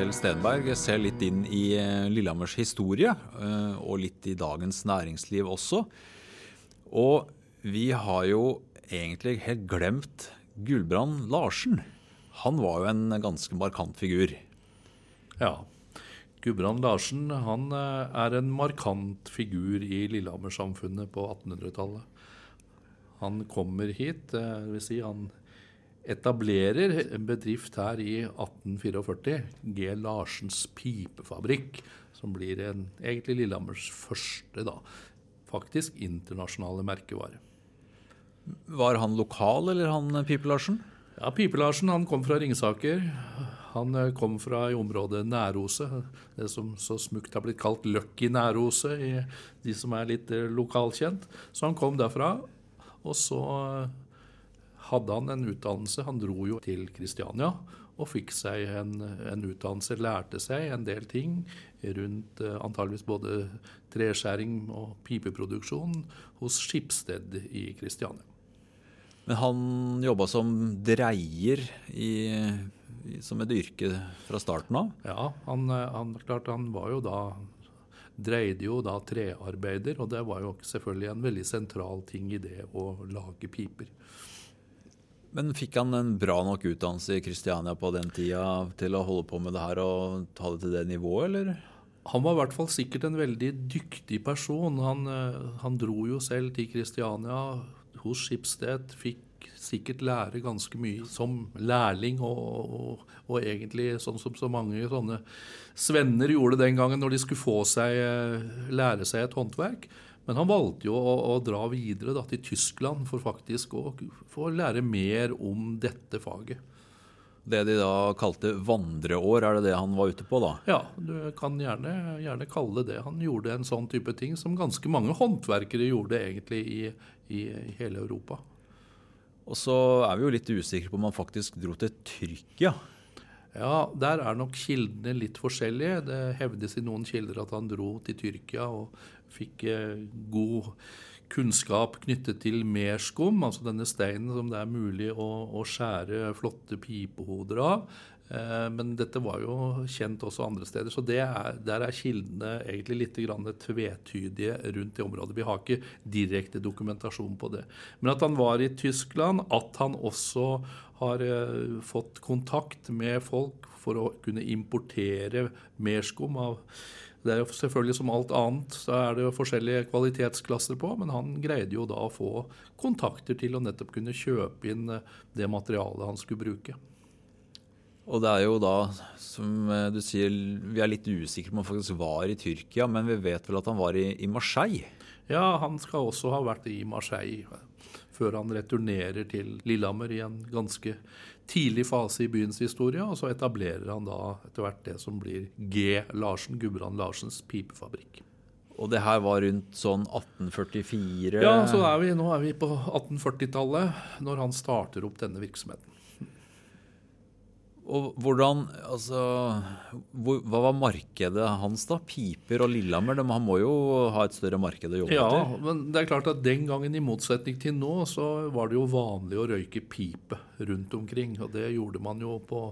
Kjell Stenberg, ser litt inn i eh, Lillehammers historie, eh, og litt i dagens næringsliv også. Og vi har jo egentlig helt glemt Gulbrand Larsen. Han var jo en ganske markant figur. Ja. Gulbrand Larsen han er en markant figur i Lillehammer-samfunnet på 1800-tallet. Han kommer hit, vil si han etablerer en bedrift her i 1844, G. Larsens pipefabrikk, som blir en, egentlig Lillehammers første, da, faktisk internasjonale merkevare. Var han lokal, eller han Pipe-Larsen? Ja, Pipe-Larsen han kom fra Ringsaker. Han eh, kom fra i området Næroset, det som så smukt har blitt kalt Løkk i Næroset, de som er litt eh, lokalkjent. Så han kom derfra, og så hadde han en utdannelse. Han dro jo til Kristiania og fikk seg en, en, utdannelse, lærte seg en del ting rundt uh, antageligvis både treskjæring og pipeproduksjon hos Skipsted i Kristiania. Men han jobba som dreier i, i, som et yrke fra starten av? Ja, han, han, klart, han var jo da dreide jo da trearbeider, og det var jo selvfølgelig en veldig sentral ting i det å lage piper. Men fikk han en bra nok utdannelse i Kristiania på den tida til å holde på med det her og ta det til det nivået, eller? Han var i hvert fall sikkert en veldig dyktig person. Han, eh, han dro jo selv til Kristiania hos Skipsted, fikk sikkert lære ganske mye som lærling, og, og, og, egentlig sånn som så mange sånne svenner gjorde den gangen når de skulle få seg, eh, lære seg et håndverk. Men han valgte jo å, å dra videre da, til Tyskland for faktisk å få lære mer om dette faget. Det de da kalte vandreår, er det det han var ute på da? Ja, du kan gjerne, gjerne kalle det det. Han gjorde en sånn type ting som ganske mange håndverkere gjorde egentlig i, i, i hele Europa. Og så er vi jo litt usikre på om han faktisk dro til Tyrkia. Ja, der er nok kildene litt forskjellige. Det hevdes i noen kilder at han dro til Tyrkia og fikk eh, god kunnskap knyttet til merskum, altså denne steinen som det er mulig å, å skjære flotte pipehoder av. Eh, men dette var jo kjent også andre steder, så er, der er kildene egentlig litt tvetydige rundt det området. Vi har ikke direkte dokumentasjon på det. Men at han var i Tyskland, at han også har eh, fått kontakt med folk for å kunne importere merskum av det er jo selvfølgelig som alt annet, så er det jo forskjellige kvalitetsklasser på, men han greide jo da å få kontakter til å nettopp kunne kjøpe inn eh, det materialet han skulle bruke. Og det er jo da, som eh, du sier, vi er litt usikre på om han faktisk var i Tyrkia, men vi vet vel at han var i, i Marseille? Ja, han skal også ha vært i Marseille før han returnerer til Lillehammer i en ganske tidlig fase i byens historie. Og så etablerer han da etter hvert det som blir G. Larsen, Gudbrand Larsens pipefabrikk. Og det her var rundt sånn 1844? Ja, så er vi, nå er vi på 1840-tallet når han starter opp denne virksomheten. Og hvordan, altså, hvor, Hva var markedet hans, da? Piper og Lillehammer? De, han må jo ha et større marked å jobbe ja, etter? Ja, men det er klart at den gangen, i motsetning til nå, så var det jo vanlig å røyke pipe rundt omkring. Og det gjorde man jo på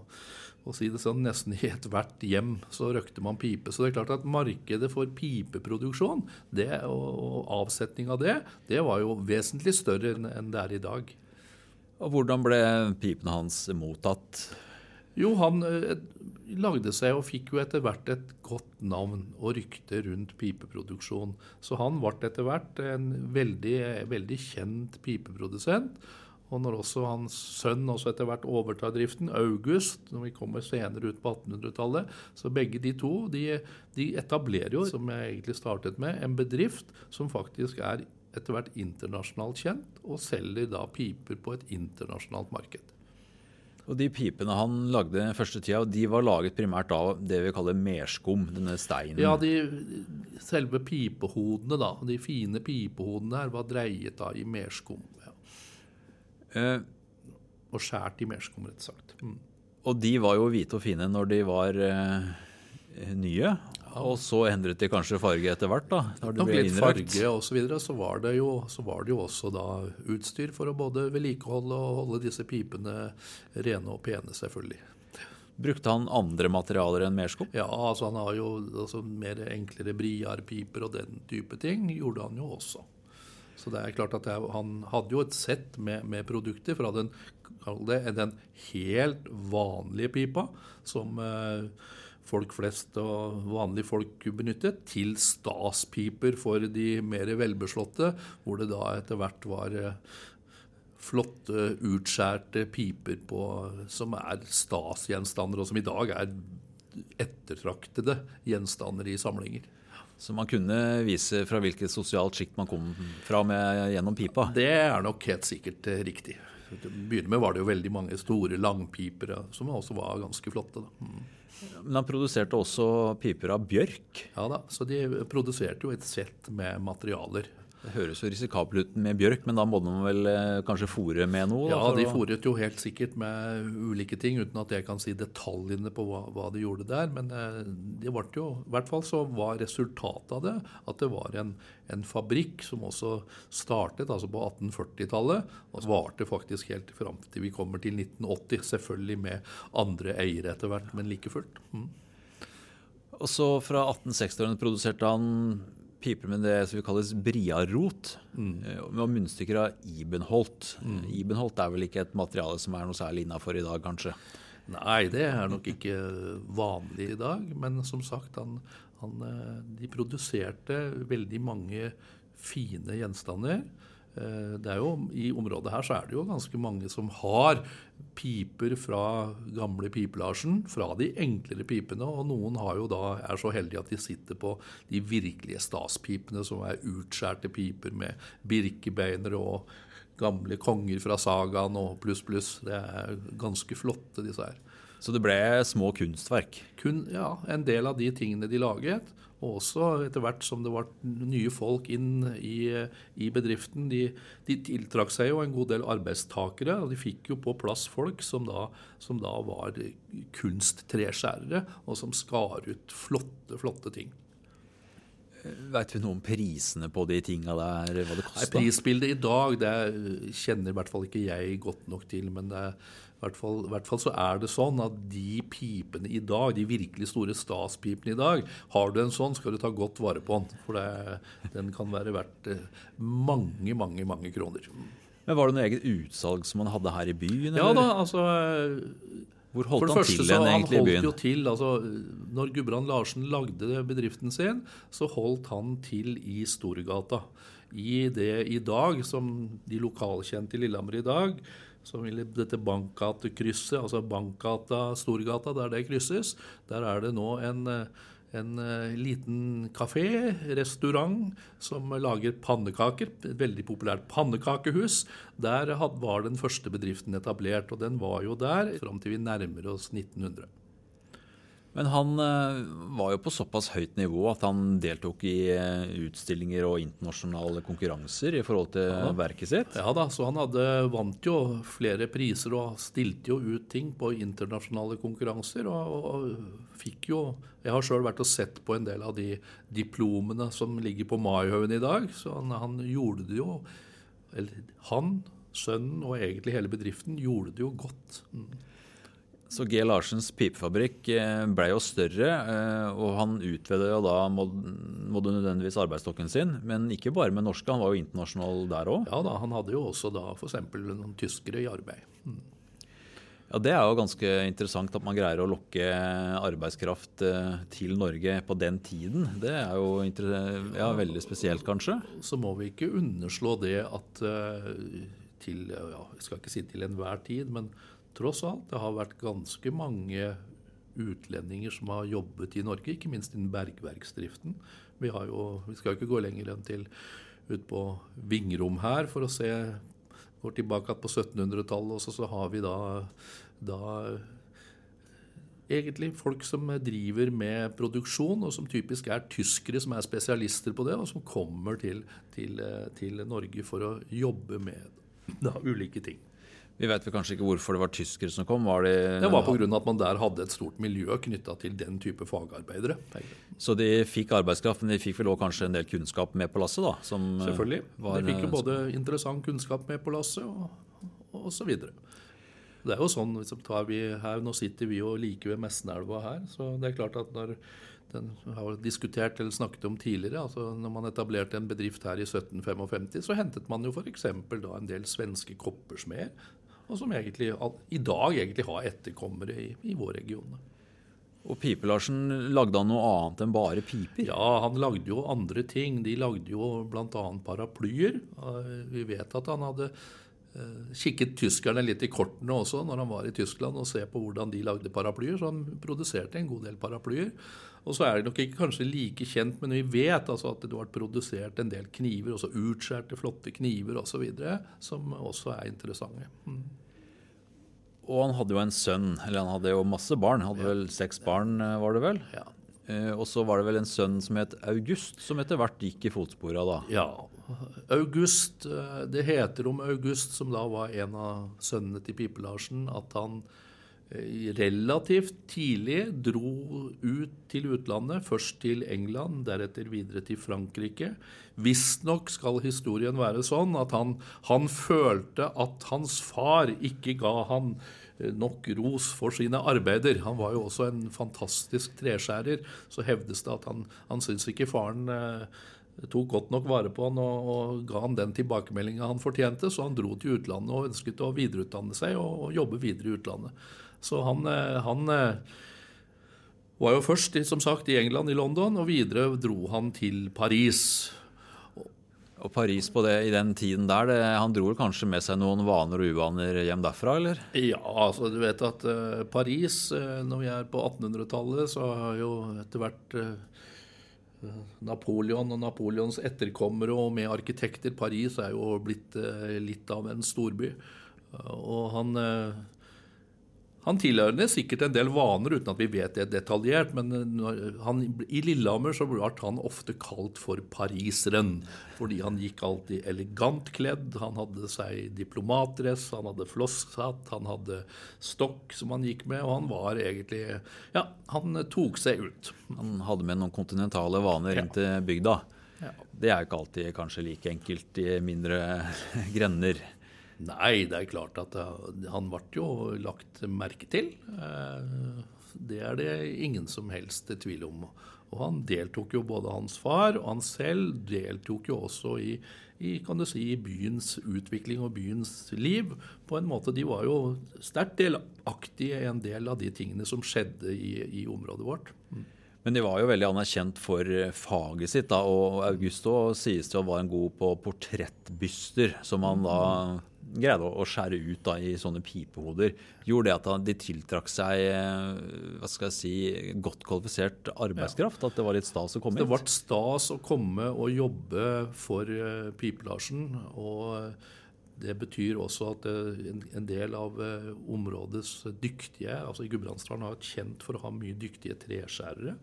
å si det sånn, nesten i ethvert hjem så røykte man pipe. Så det er klart at markedet for pipeproduksjon det, og, og avsetning av det, det var jo vesentlig større enn det er i dag. Og Hvordan ble pipene hans mottatt? Jo, han eh, lagde seg og fikk jo etter hvert et godt navn og rykte rundt pipeproduksjon. Så han ble etter hvert en veldig, veldig kjent pipeprodusent. Og når også hans sønn også etter hvert overtar driften, August, når vi kommer senere ut på 1800-tallet, så begge de to de, de, etablerer jo, som jeg egentlig startet med, en bedrift som faktisk er etter hvert internasjonalt kjent, og selger da piper på et internasjonalt marked. Og De pipene han lagde første tida, de var laget primært av det vi kaller merskum, denne steinen? Ja, de, selve pipehodene, da. De fine pipehodene her var dreiet da i merskum. Ja. Eh, og skjært i merskum, rett og slett. Mm. Og de var jo hvite og fine når de var eh, nye. Og så endret de kanskje farge etter hvert? da? Når det ble litt farge og så, videre, så, var det jo, så var det jo også da utstyr for å både vedlikeholde og holde disse pipene rene og pene, selvfølgelig. Brukte han andre materialer enn merskum? Ja, altså han har jo altså, mer enklere briarpiper og den type ting gjorde han jo også. Så det er klart at jeg, Han hadde jo et sett med, med produkter fra den, den, helt vanlige pipa, som eh, folk flest og vanlige folk benyttet, til staspiper for de mer velbeslåtte, hvor det da etter hvert var eh, flotte, utskjærte piper på, som er stasgjenstander, og som i dag er ettertraktede gjenstander i samlinger. Så man kunne vise fra hvilket sosialt sjikt man kom fra med gjennom pipa? Det er nok helt sikkert eh, riktig. Til å begynne med var det jo veldig mange store langpiper som også var ganske flotte. Mm. Men han produserte også piper av bjørk? Ja da, så de produserte jo et sett med materialer det høres jo risikabelt ut med bjørk, men da må man vel eh, kanskje fòre med noe? Ja, de fòret jo helt sikkert med ulike ting, uten at jeg kan si detaljene på hva, hva de gjorde der. Men eh, det ble jo, i hvert fall så var resultatet av det at det var en, en fabrikk som også startet altså på 1840-tallet, og varte faktisk helt fram til vi kommer til 1980. Selvfølgelig med andre eiere etter hvert, men like fullt. Mm. Og så Fra 1860-årene produserte han piper med det som kalles briarot, mm. og munnstykker av Ibenholt. Mm. Ibenholt er vel ikke et materiale som er noe særlig innafor i dag, kanskje? Nei, det er nok ikke vanlig i dag. Men som sagt, han, han, eh, de produserte veldig mange fine gjenstander. Eh, det er jo, I området her så er det jo ganske mange som har piper fra gamle pipelasjen, fra de enklere pipene, og noen har jo da, er så heldige at de sitter på de virkelige staspipene, som er utskjærte piper med birkebeiner og gamle konger fra sagaen og pluss, pluss. Det er ganske flotte, disse her. Så det ble små kunstverk? Kun, ja, en del av de tingene de laget. Og også etter hvert som det var nye folk inn i, i bedriften. De, de, tiltrakk seg jo en god del arbeidstakere, og de fikk jo på plass folk som da, som da var kunsttreskjærere, og som skar ut flotte, flotte ting. Vet vi noe om prisene på de tinga der? hva det kosta? Prisbildet i dag det kjenner i hvert fall ikke jeg godt nok til. men det er i hvert, fall, I hvert fall så er det sånn at de pipene i dag, de virkelig store staspipene i dag Har du en sånn, skal du ta godt vare på den. For det, den kan være verdt eh, mange, mange, mange kroner. Men Var det noe eget utsalg som han hadde her i byen? Eller? Ja da, altså... Hvor holdt han til den egentlig i byen? Jo til, altså, når Gudbrand Larsen lagde bedriften sin, så holdt han til i Storgata. I det i dag, som de lokalkjente i Lillehammer i dag, så vil dette Bankgatekrysset, altså Bankgata, Storgata, der det krysses, der er det nå en, en eh, liten kafé, restaurant, som lager pannekaker. Et veldig populært pannekakehus. Der var den første bedriften etablert, og den var jo der fram til vi nærmer oss 1900. Men han eh, var jo på såpass høyt nivå at han deltok i eh, utstillinger og internasjonale konkurranser i forhold til ja. verket sitt? Ja da, så han hadde, vant jo flere priser og stilte jo ut ting på internasjonale konkurranser. Og, og fikk jo Jeg har sjøl vært og sett på en del av de diplomene som ligger på Maihaugen i dag. Så han, han gjorde det jo Eller han, sønnen og egentlig hele bedriften gjorde det jo godt. Mm. Så G. Larsens pipefabrikk eh, ble jo større, eh, og han utvidet jo da måtte nødvendigvis arbeidsstokken sin. Men ikke bare med norske, han var jo internasjonal der òg? Ja da, han hadde jo også da f.eks. noen tyskere i arbeid. Mm. Ja, Det er jo ganske interessant at man greier å lokke arbeidskraft eh, til Norge på den tiden. Det er jo ja, veldig spesielt, kanskje? Så må vi ikke underslå det at til ja, Jeg skal ikke si til enhver tid, men tross alt. Det har vært ganske mange utlendinger som har jobbet i Norge, ikke minst innen bergverksdriften. Vi, jo, vi skal jo ikke gå lenger enn til ut på Vingrom her for å se Går tilbake på 1700-tallet, og så, så, har vi da, da egentlig folk som driver med produksjon, og som typisk er tyskere som er spesialister på det, og som kommer til, til, til Norge for å jobbe med da, ulike ting. Vi vel kanskje ikke hvorfor det var tyskere som kom? Var det, det var pga. at man der hadde et stort miljø knytta til den type fagarbeidere. Så de fikk arbeidskraft, men de fikk vel også kanskje en del kunnskap med på lasset? da? Selvfølgelig. de fikk jo både interessant kunnskap med på lasset og, og så videre. Det er jo sånn, liksom, vi her, Nå sitter vi jo like ved Messenelva her. så det er klart at når den har diskutert eller snakket om tidligere. altså når man etablerte en bedrift her i 1755, så hentet man jo f.eks. en del svenske koppersmeder. Og som egentlig, i dag egentlig har etterkommere i, i vår region. Og Pipe-Larsen, lagde han noe annet enn bare piper? Ja, han lagde jo andre ting. De lagde jo bl.a. paraplyer. Vi vet at han hadde Eh, kikket tyskerne litt i kortene også når han var i Tyskland og se på hvordan de lagde paraplyer. Så han produserte en god del paraplyer. Og så er det nok ikke kanskje like kjent, men vi vet altså at det har vært produsert en del kniver, også utskjærte, flotte kniver osv., som også er interessante. Mm. Og han hadde jo en sønn, eller han hadde jo masse barn. Hadde vel seks barn, eh, var det vel? Ja. Eh, og så var det vel en sønn som het August, som etter hvert gikk i fotspora da? Ja, August, eh, Det heter om August, som da var en av sønnene til Pipe-Larsen, at han relativt tidlig dro ut til utlandet. Først til England, deretter videre til Frankrike. Visstnok skal historien være sånn at han, han følte at hans far ikke ga han eh, nok ros for sine arbeider. Han var jo også en fantastisk treskjærer. Så hevdes det at han, han syntes ikke faren eh, tok godt nok vare på han og, og ga han den tilbakemeldinga han fortjente, så han dro til utlandet og ønsket å videreutdanne seg og, og jobbe videre i utlandet. Så han, eh, han, eh, var jo først som sagt, i England, i London, og videre dro han til Paris. Og Paris på det, i den tiden der, det, han dro kanskje med seg noen vaner og uvaner hjem derfra, eller? Ja, altså du vet at uh, Paris, uh, når vi er på 1800-tallet, så har jo etter hvert uh, Napoleon og Napoleons etterkommere og med arkitekter. Paris er jo blitt litt av en storby. Og han han tilhører sikkert en del vaner, uten at vi vet det detaljert. Men eh, han, i Lillehammer så ble han ofte kalt for pariseren. Fordi han gikk alltid elegant kledd. Han hadde seg diplomatdress, han hadde flosshatt, han hadde stokk som han gikk med. Og han var egentlig Ja, han tok seg ut. Han hadde med noen kontinentale vaner inn til bygda. Ja. Det er jo ikke alltid kanskje like enkelt i mindre grender. Nei, det er klart at han ble jo lagt merke til. Eh, det er det ingen som helst tvil om. Og han deltok jo, både hans far og han selv deltok jo også i, i, kan du si, byens utvikling og byens liv. På en måte, De var jo sterkt delaktige i en del av de tingene som skjedde i, i området vårt. Mm. Men de var jo veldig anerkjent for faget sitt. da, og Augusto sies å være en god på portrettbyster, som han da greide å, skjære ut da, i sånne pipehoder, gjorde det at de tiltrakk seg eh, hva skal jeg si, godt kvalifisert arbeidskraft? Ja. At det var litt stas å komme hit? Det ble stas å komme og jobbe for Pipe-Larsen. og det betyr også at eh, en del av områdets dyktige altså I Gudbrandsdalen har vært kjent for å ha mye dyktige treskjærere.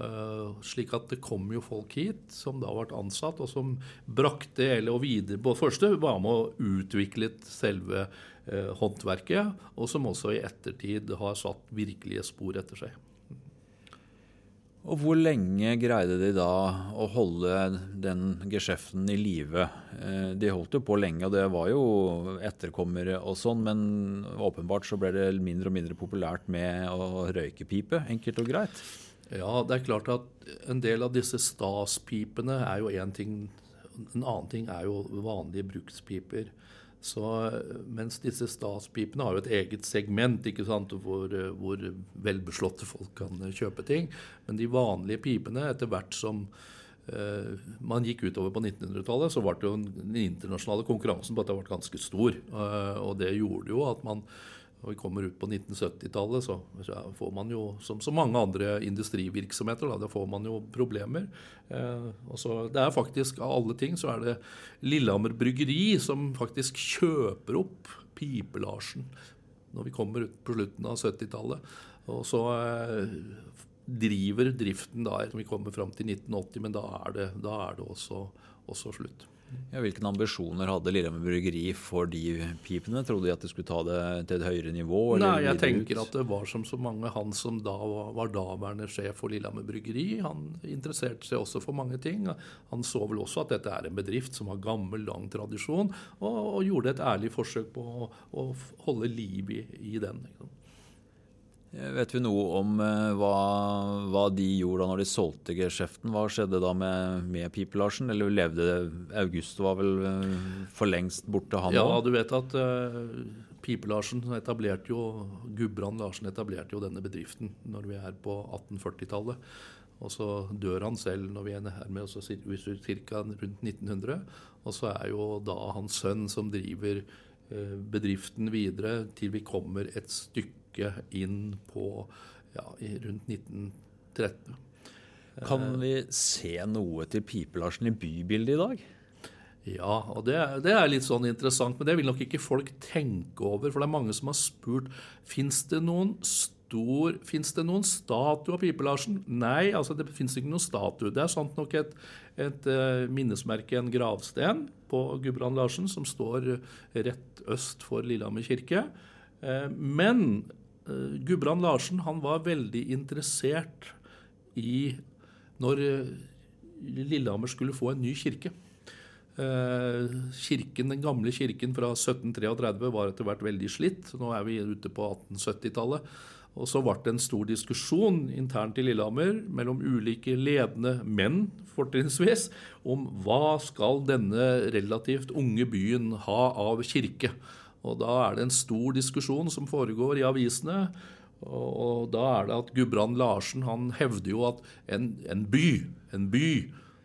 Uh, slik at det kom jo folk hit som da ble ansatt, og som brakte eller og videre På det første var med å utvikle selve uh, håndverket, og som også i ettertid har satt virkelige spor etter seg. Og hvor lenge greide de da å holde den geskjeften i live? Uh, de holdt jo på lenge, og det var jo etterkommere og sånn, men åpenbart så ble det mindre og mindre populært med å røyke pipe, enkelt og greit. Ja, det er klart at en del av disse staspipene er jo én ting. En annen ting er jo vanlige brukspiper. Så, mens disse staspipene har jo et eget segment ikke hvor, hvor velbeslåtte folk kan kjøpe ting. Men de vanlige pipene, etter hvert som uh, man gikk utover på 1900-tallet, så ble den internasjonale konkurransen på dette ble ganske stor. Uh, og det gjorde jo at man når vi kommer ut på 1970-tallet, så, får man jo, som så mange andre industrivirksomheter, da, da får man jo problemer. Eh, så det er faktisk, av alle ting, så er det Lillehammer Bryggeri som faktisk kjøper opp Pipe-Larsen når vi kommer ut på slutten av 70-tallet. Og så eh, driver driften der. Vi kommer fram til 1980, men da er det, da er det også, også slutt. Ja, hvilke ambisjoner hadde Lillehammer Bryggeri for de pipene? Trodde de at de skulle ta det til et høyere nivå? Nei, jeg tenker ut? at det var som så mange. Han som da var, var daværende sjef for Lillehammer Bryggeri, han interesserte seg også for mange ting. Han så vel også at dette er en bedrift som har gammel, lang tradisjon, og, og gjorde et ærlig forsøk på å, å holde liv i, i den. Liksom. Vet vi noe om uh, hva, hva, de gjorde da når de solgte geskjeften? Hva skjedde da med, med Pipe-Larsen? Eller levde August var vel uh, for lengst borte, han òg? Ja, du vet at uh, Pipe-Larsen etablerte jo Gudbrand Larsen etablerte jo denne bedriften når vi er på 1840-tallet. Og så dør han selv når vi er med oss ca. rundt 1900. Og så er jo da hans sønn som driver bedriften videre til vi kommer et stykke inn på ja, rundt 1913. Kan vi se noe til Pipe-Larsen i bybildet i dag? Ja, og det, det, er litt sånn interessant, men det vil nok ikke folk tenke over. For det er mange som har spurt fins det noen stor, Fins det noen statue av Pipe-Larsen? Nei, altså det fins ikke noen statue. Det er sant nok et, et uh, minnesmerke, en gravsten, på Gudbrand Larsen, som står rett øst for Lillehammer kirke. Uh, men uh, Gudbrand Larsen han var veldig interessert i når Lillehammer skulle få en ny kirke. Kirken, Den gamle kirken fra 1733 var etter hvert veldig slitt. Nå er vi ute på 1870-tallet. Og så ble det en stor diskusjon internt i Lillehammer mellom ulike ledende menn fortrinnsvis, om hva skal denne relativt unge byen ha av kirke. Og da er det en stor diskusjon som foregår i avisene. Og, da er det at Gudbrand Larsen han hevder jo at en, en, by, en by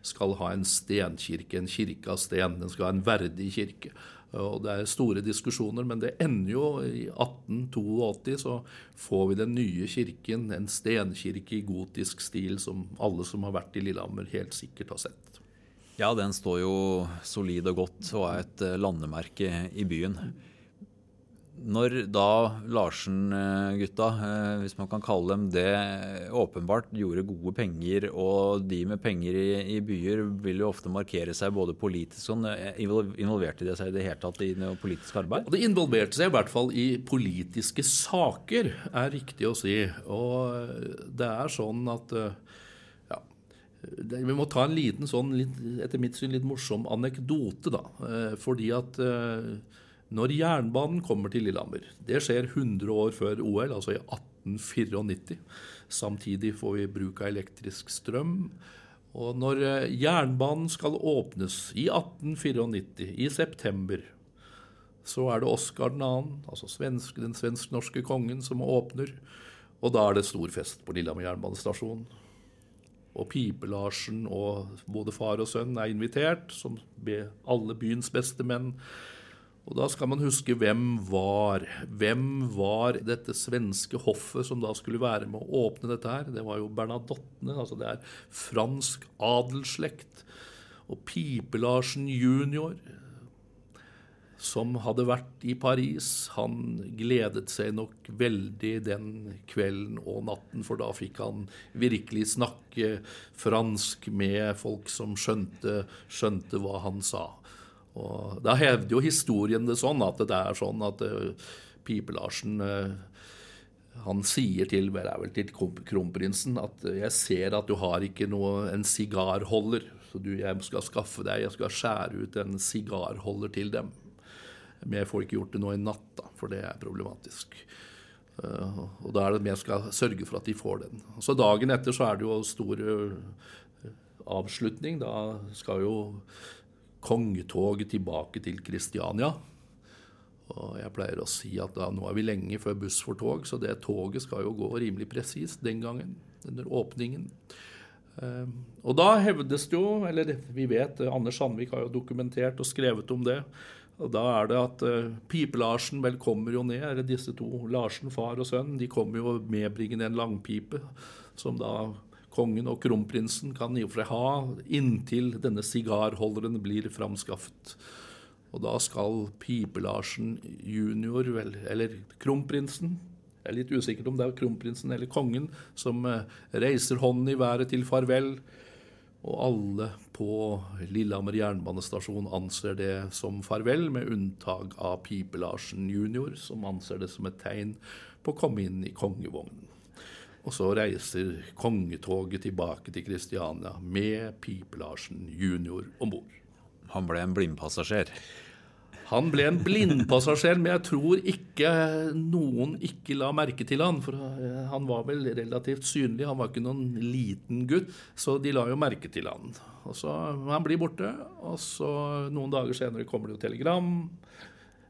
skal ha en stenkirke, en kirke av sten. Den skal ha en verdig kirke. Og Det er store diskusjoner, men det ender jo i 1882 så får vi den nye kirken, en stenkirke i gotisk stil som alle som har vært i Lillehammer, helt sikkert har sett. Ja, den står jo solid og godt og er et landemerke i byen. Når da Larsen-gutta, eh, hvis man kan kalle dem det, åpenbart gjorde gode penger, og de med penger i, i byer vil jo ofte markere seg både politisk og eh, Involverte de seg i det hele tatt i noe politisk arbeid? Det involverte seg i hvert fall i politiske saker, er riktig å si. Og det er sånn at ja, vi må ta en liten sånn, etter mitt syn, litt morsom anekdote, da. Eh, fordi at når jernbanen kommer til Lillehammer Det skjer 100 år før OL, altså i 1894. Samtidig får vi bruk av elektrisk strøm. Og når eh, jernbanen skal åpnes i 1894, i september, så er det Oskar 2., altså svensk, den svensk-norske kongen, som åpner. Og da er det stor fest på Lillehammer jernbanestasjon. Og Pipe-Larsen og både far og sønn er invitert, som alle byens beste menn. Og da skal man huske hvem var. Hvem var dette svenske hoffet som da skulle være med å åpne dette her? Det var jo Bernadottene. altså Det er fransk adelsslekt. Og Pipe-Larsen jr., som hadde vært i Paris, han gledet seg nok veldig den kvelden og natten, for da fikk han virkelig snakke fransk med folk som skjønte, skjønte hva han sa. Og Da hevder jo historien det sånn at det er sånn at uh, Pipe-Larsen uh, han sier til, vel, vel til kronprinsen at uh, 'jeg ser at du har ikke noe, en sigarholder', så du, jeg skal skaffe deg, jeg skal skjære ut en sigarholder til dem. Men jeg får ikke gjort det nå i natt, da, for det er problematisk. Uh, og da er det jeg skal sørge for at de får den. Så dagen etter så er det jo stor avslutning. Da skal jo kongetoget tilbake til Kristiania. Og jeg pleier å si at da, nå er vi lenge før buss for tog, så det toget skal jo gå rimelig presist den gangen, under åpningen. Uh, og da hevdes det jo, eller vi vet, Anders Sandvik har jo dokumentert og skrevet om det. Og da er det at uh, Pipe-Larsen vel kommer jo ned, eller disse to, Larsen, far og sønn, de kommer jo medbringende en langpipe, som da kongen og kronprinsen kan i og for seg ha inntil denne sigarholderen blir framskaffet. Og da skal Pipe-Larsen junior, vel, eller kronprinsen, Jeg er litt usikker om det er kronprinsen eller kongen som eh, reiser hånden i været til farvel. Og alle på Lillehammer jernbanestasjon anser det som farvel, med unntak av Pipe-Larsen jr., som anser det som et tegn på å komme inn i kongevognen. Og så reiser kongetoget tilbake til Kristiania med Pipe-Larsen jr. om bord. Han ble en blindpassasjer? Han ble en blindpassasjer, men jeg tror ikke noen ikke la merke til han. For han var vel relativt synlig, han var ikke noen liten gutt, så de la jo merke til han. Og så Han blir borte, og så noen dager senere kommer det jo telegram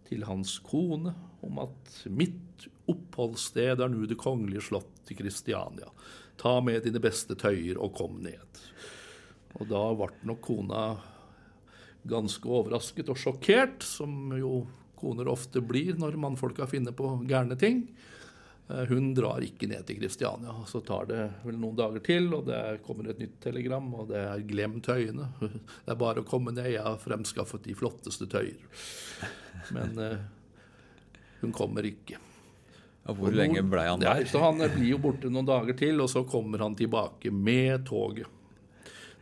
til hans kone om at mitt oppholdssted er nå Det kongelige slott i Kristiania. Ta med dine beste tøyer og kom ned. Og da ble nok kona ganske overrasket og sjokkert, som jo koner ofte blir når mannfolka finner på gærne ting. Eh, hun drar ikke ned til Kristiania. Så tar det vel noen dager til, og det kommer et nytt telegram, og det er 'glem tøyene'. Det er bare å komme ned, jeg har fremskaffet de flotteste tøyer. Men eh, hun kommer ikke. Og hvor og lenge ble han der? Ja, så Han blir jo borte noen dager til, og så kommer han tilbake med toget.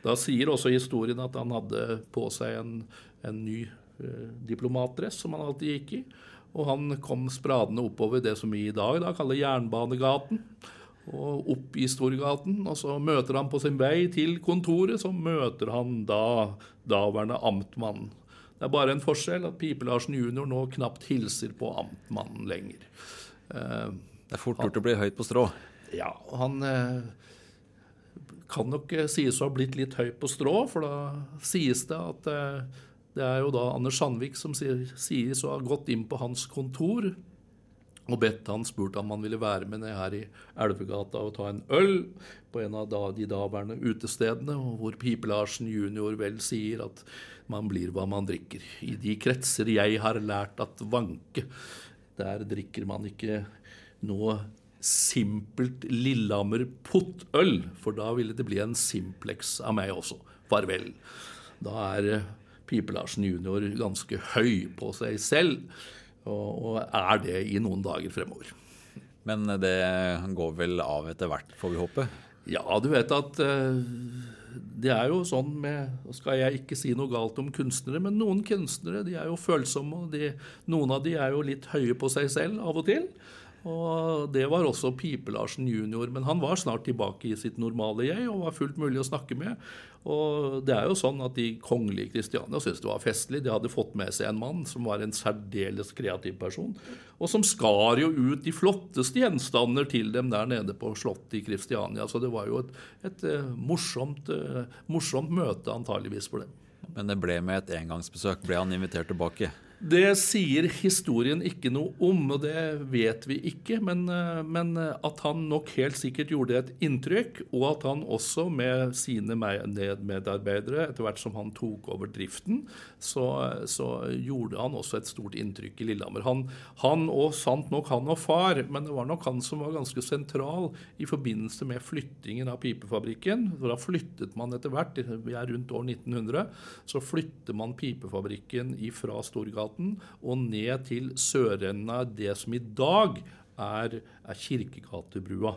Da sier også historien at han hadde på seg en, en ny eh, diplomatdress som han alltid gikk i. Og han kom spradende oppover det som vi i dag da kaller Jernbanegaten. Og opp i Storgaten. Og så møter han på sin vei til kontoret, så møter han da daværende amtmann. Det er bare en forskjell at Pipe-Larsen jr. nå knapt hilser på amtmannen lenger. Eh, det er fort gjort å bli høyt på strå. Ja, han eh, kan nok eh, sies å ha blitt litt høy på strå, for da sies det at det er jo da Anders Sandvik som sies å ha gått inn på hans kontor og bedt han spurt om han ville være med ned her i Elvegata og ta en øl på en av de daværende utestedene, hvor Pipe-Larsen jr. vel sier at man blir hva man drikker. I de kretser jeg har lært at vanke, der drikker man ikke noe simpelt Lillehammer pottøl, for da ville det bli en Simplex av meg også. Farvel. Da er eh, Pipe-Larsen jr. ganske høy på seg selv, og er det i noen dager fremover. Men det går vel av etter hvert, får vi håpe? Ja, du vet at uh, det er jo sånn med Skal jeg ikke si noe galt om kunstnere, men noen kunstnere de er jo følsomme. og de, Noen av de er jo litt høye på seg selv av og til. Og Det var også Pipe-Larsen jr., men han var snart tilbake i sitt normale jeg og var fullt mulig å snakke med. Og det er jo sånn at De kongelige Kristiania syntes det var festlig. De hadde fått med seg en mann som var en særdeles kreativ person, og som skar jo ut de flotteste gjenstander til dem der nede på slottet i Kristiania. Så det var jo et, et uh, morsomt, uh, morsomt møte antageligvis for dem. Men det ble med et engangsbesøk. Ble han invitert tilbake? Det sier historien ikke noe om, og det vet vi ikke. Men, eh, men, at han nok helt sikkert gjorde et inntrykk, og at han også med sine medarbeidere, etter hvert som han tok over driften, så, så gjorde han også et stort inntrykk i Lillehammer. Han, han, og sant nok han og far, men det var nok han som var ganske sentral i forbindelse med flyttingen av pipefabrikken. For da flyttet man etter hvert, vi er rundt år 1900, så flytter man pipefabrikken fra Storgata Storgaten og ned til sørenden av det som i dag er, er Kirkegatebrua.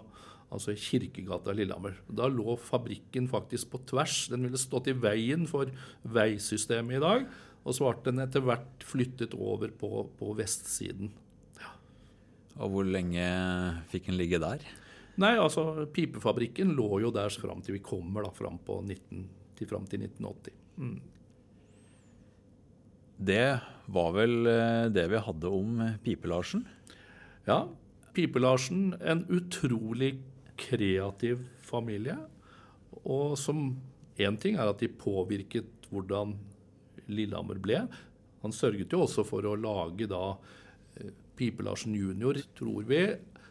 Altså Kirkegata Lillehammer. Da lå fabrikken faktisk på tvers. Den ville stått i veien for veisystemet i dag. Og så ble den etter hvert flyttet over på, på vestsiden. Ja. Og hvor lenge fikk den ligge der? Nei, altså Pipefabrikken lå jo der fram til vi kommer da, fram, på 19, til, fram til 1980. Mm. Det var vel eh, det vi hadde om Pipe-Larsen? Ja. Pipe-Larsen, en utrolig kreativ familie. Og som én ting er at de påvirket hvordan Lillehammer ble. Han sørget jo også for å lage da eh, Pipe-Larsen jr., tror vi,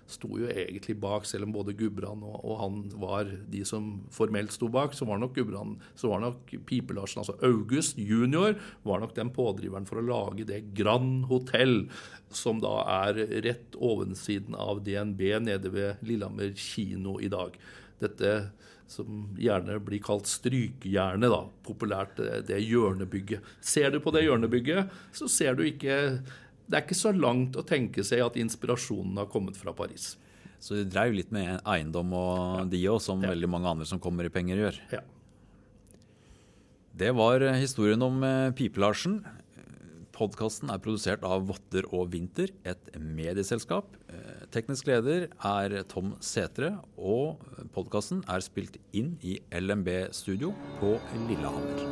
sto jo egentlig bak, selv om både Gudbrand og, og, han var de som formelt sto bak, så var nok Gudbrand, så var nok Pipe-Larsen, altså August junior, var nok den pådriveren for å lage det Grand Hotell, som da er rett ovensiden av DNB nede ved Lillehammer kino i dag. Dette som gjerne blir kalt strykejernet, da, populært det hjørnebygget. Ser du på det hjørnebygget, så ser du ikke det er ikke så langt å tenke seg at inspirasjonen har kommet fra Paris. Så du dreiv litt med eiendom og de òg, som Ja. veldig mange andre som kommer i penger, gjør. Ja. Det var eh, historien om eh, Pipe-Larsen. Podkasten er produsert av Votter og Vinter, et medieselskap. Eh, Teknisk leder er Tom Setre, og podkasten er spilt inn i LMB Studio på Lillehammer.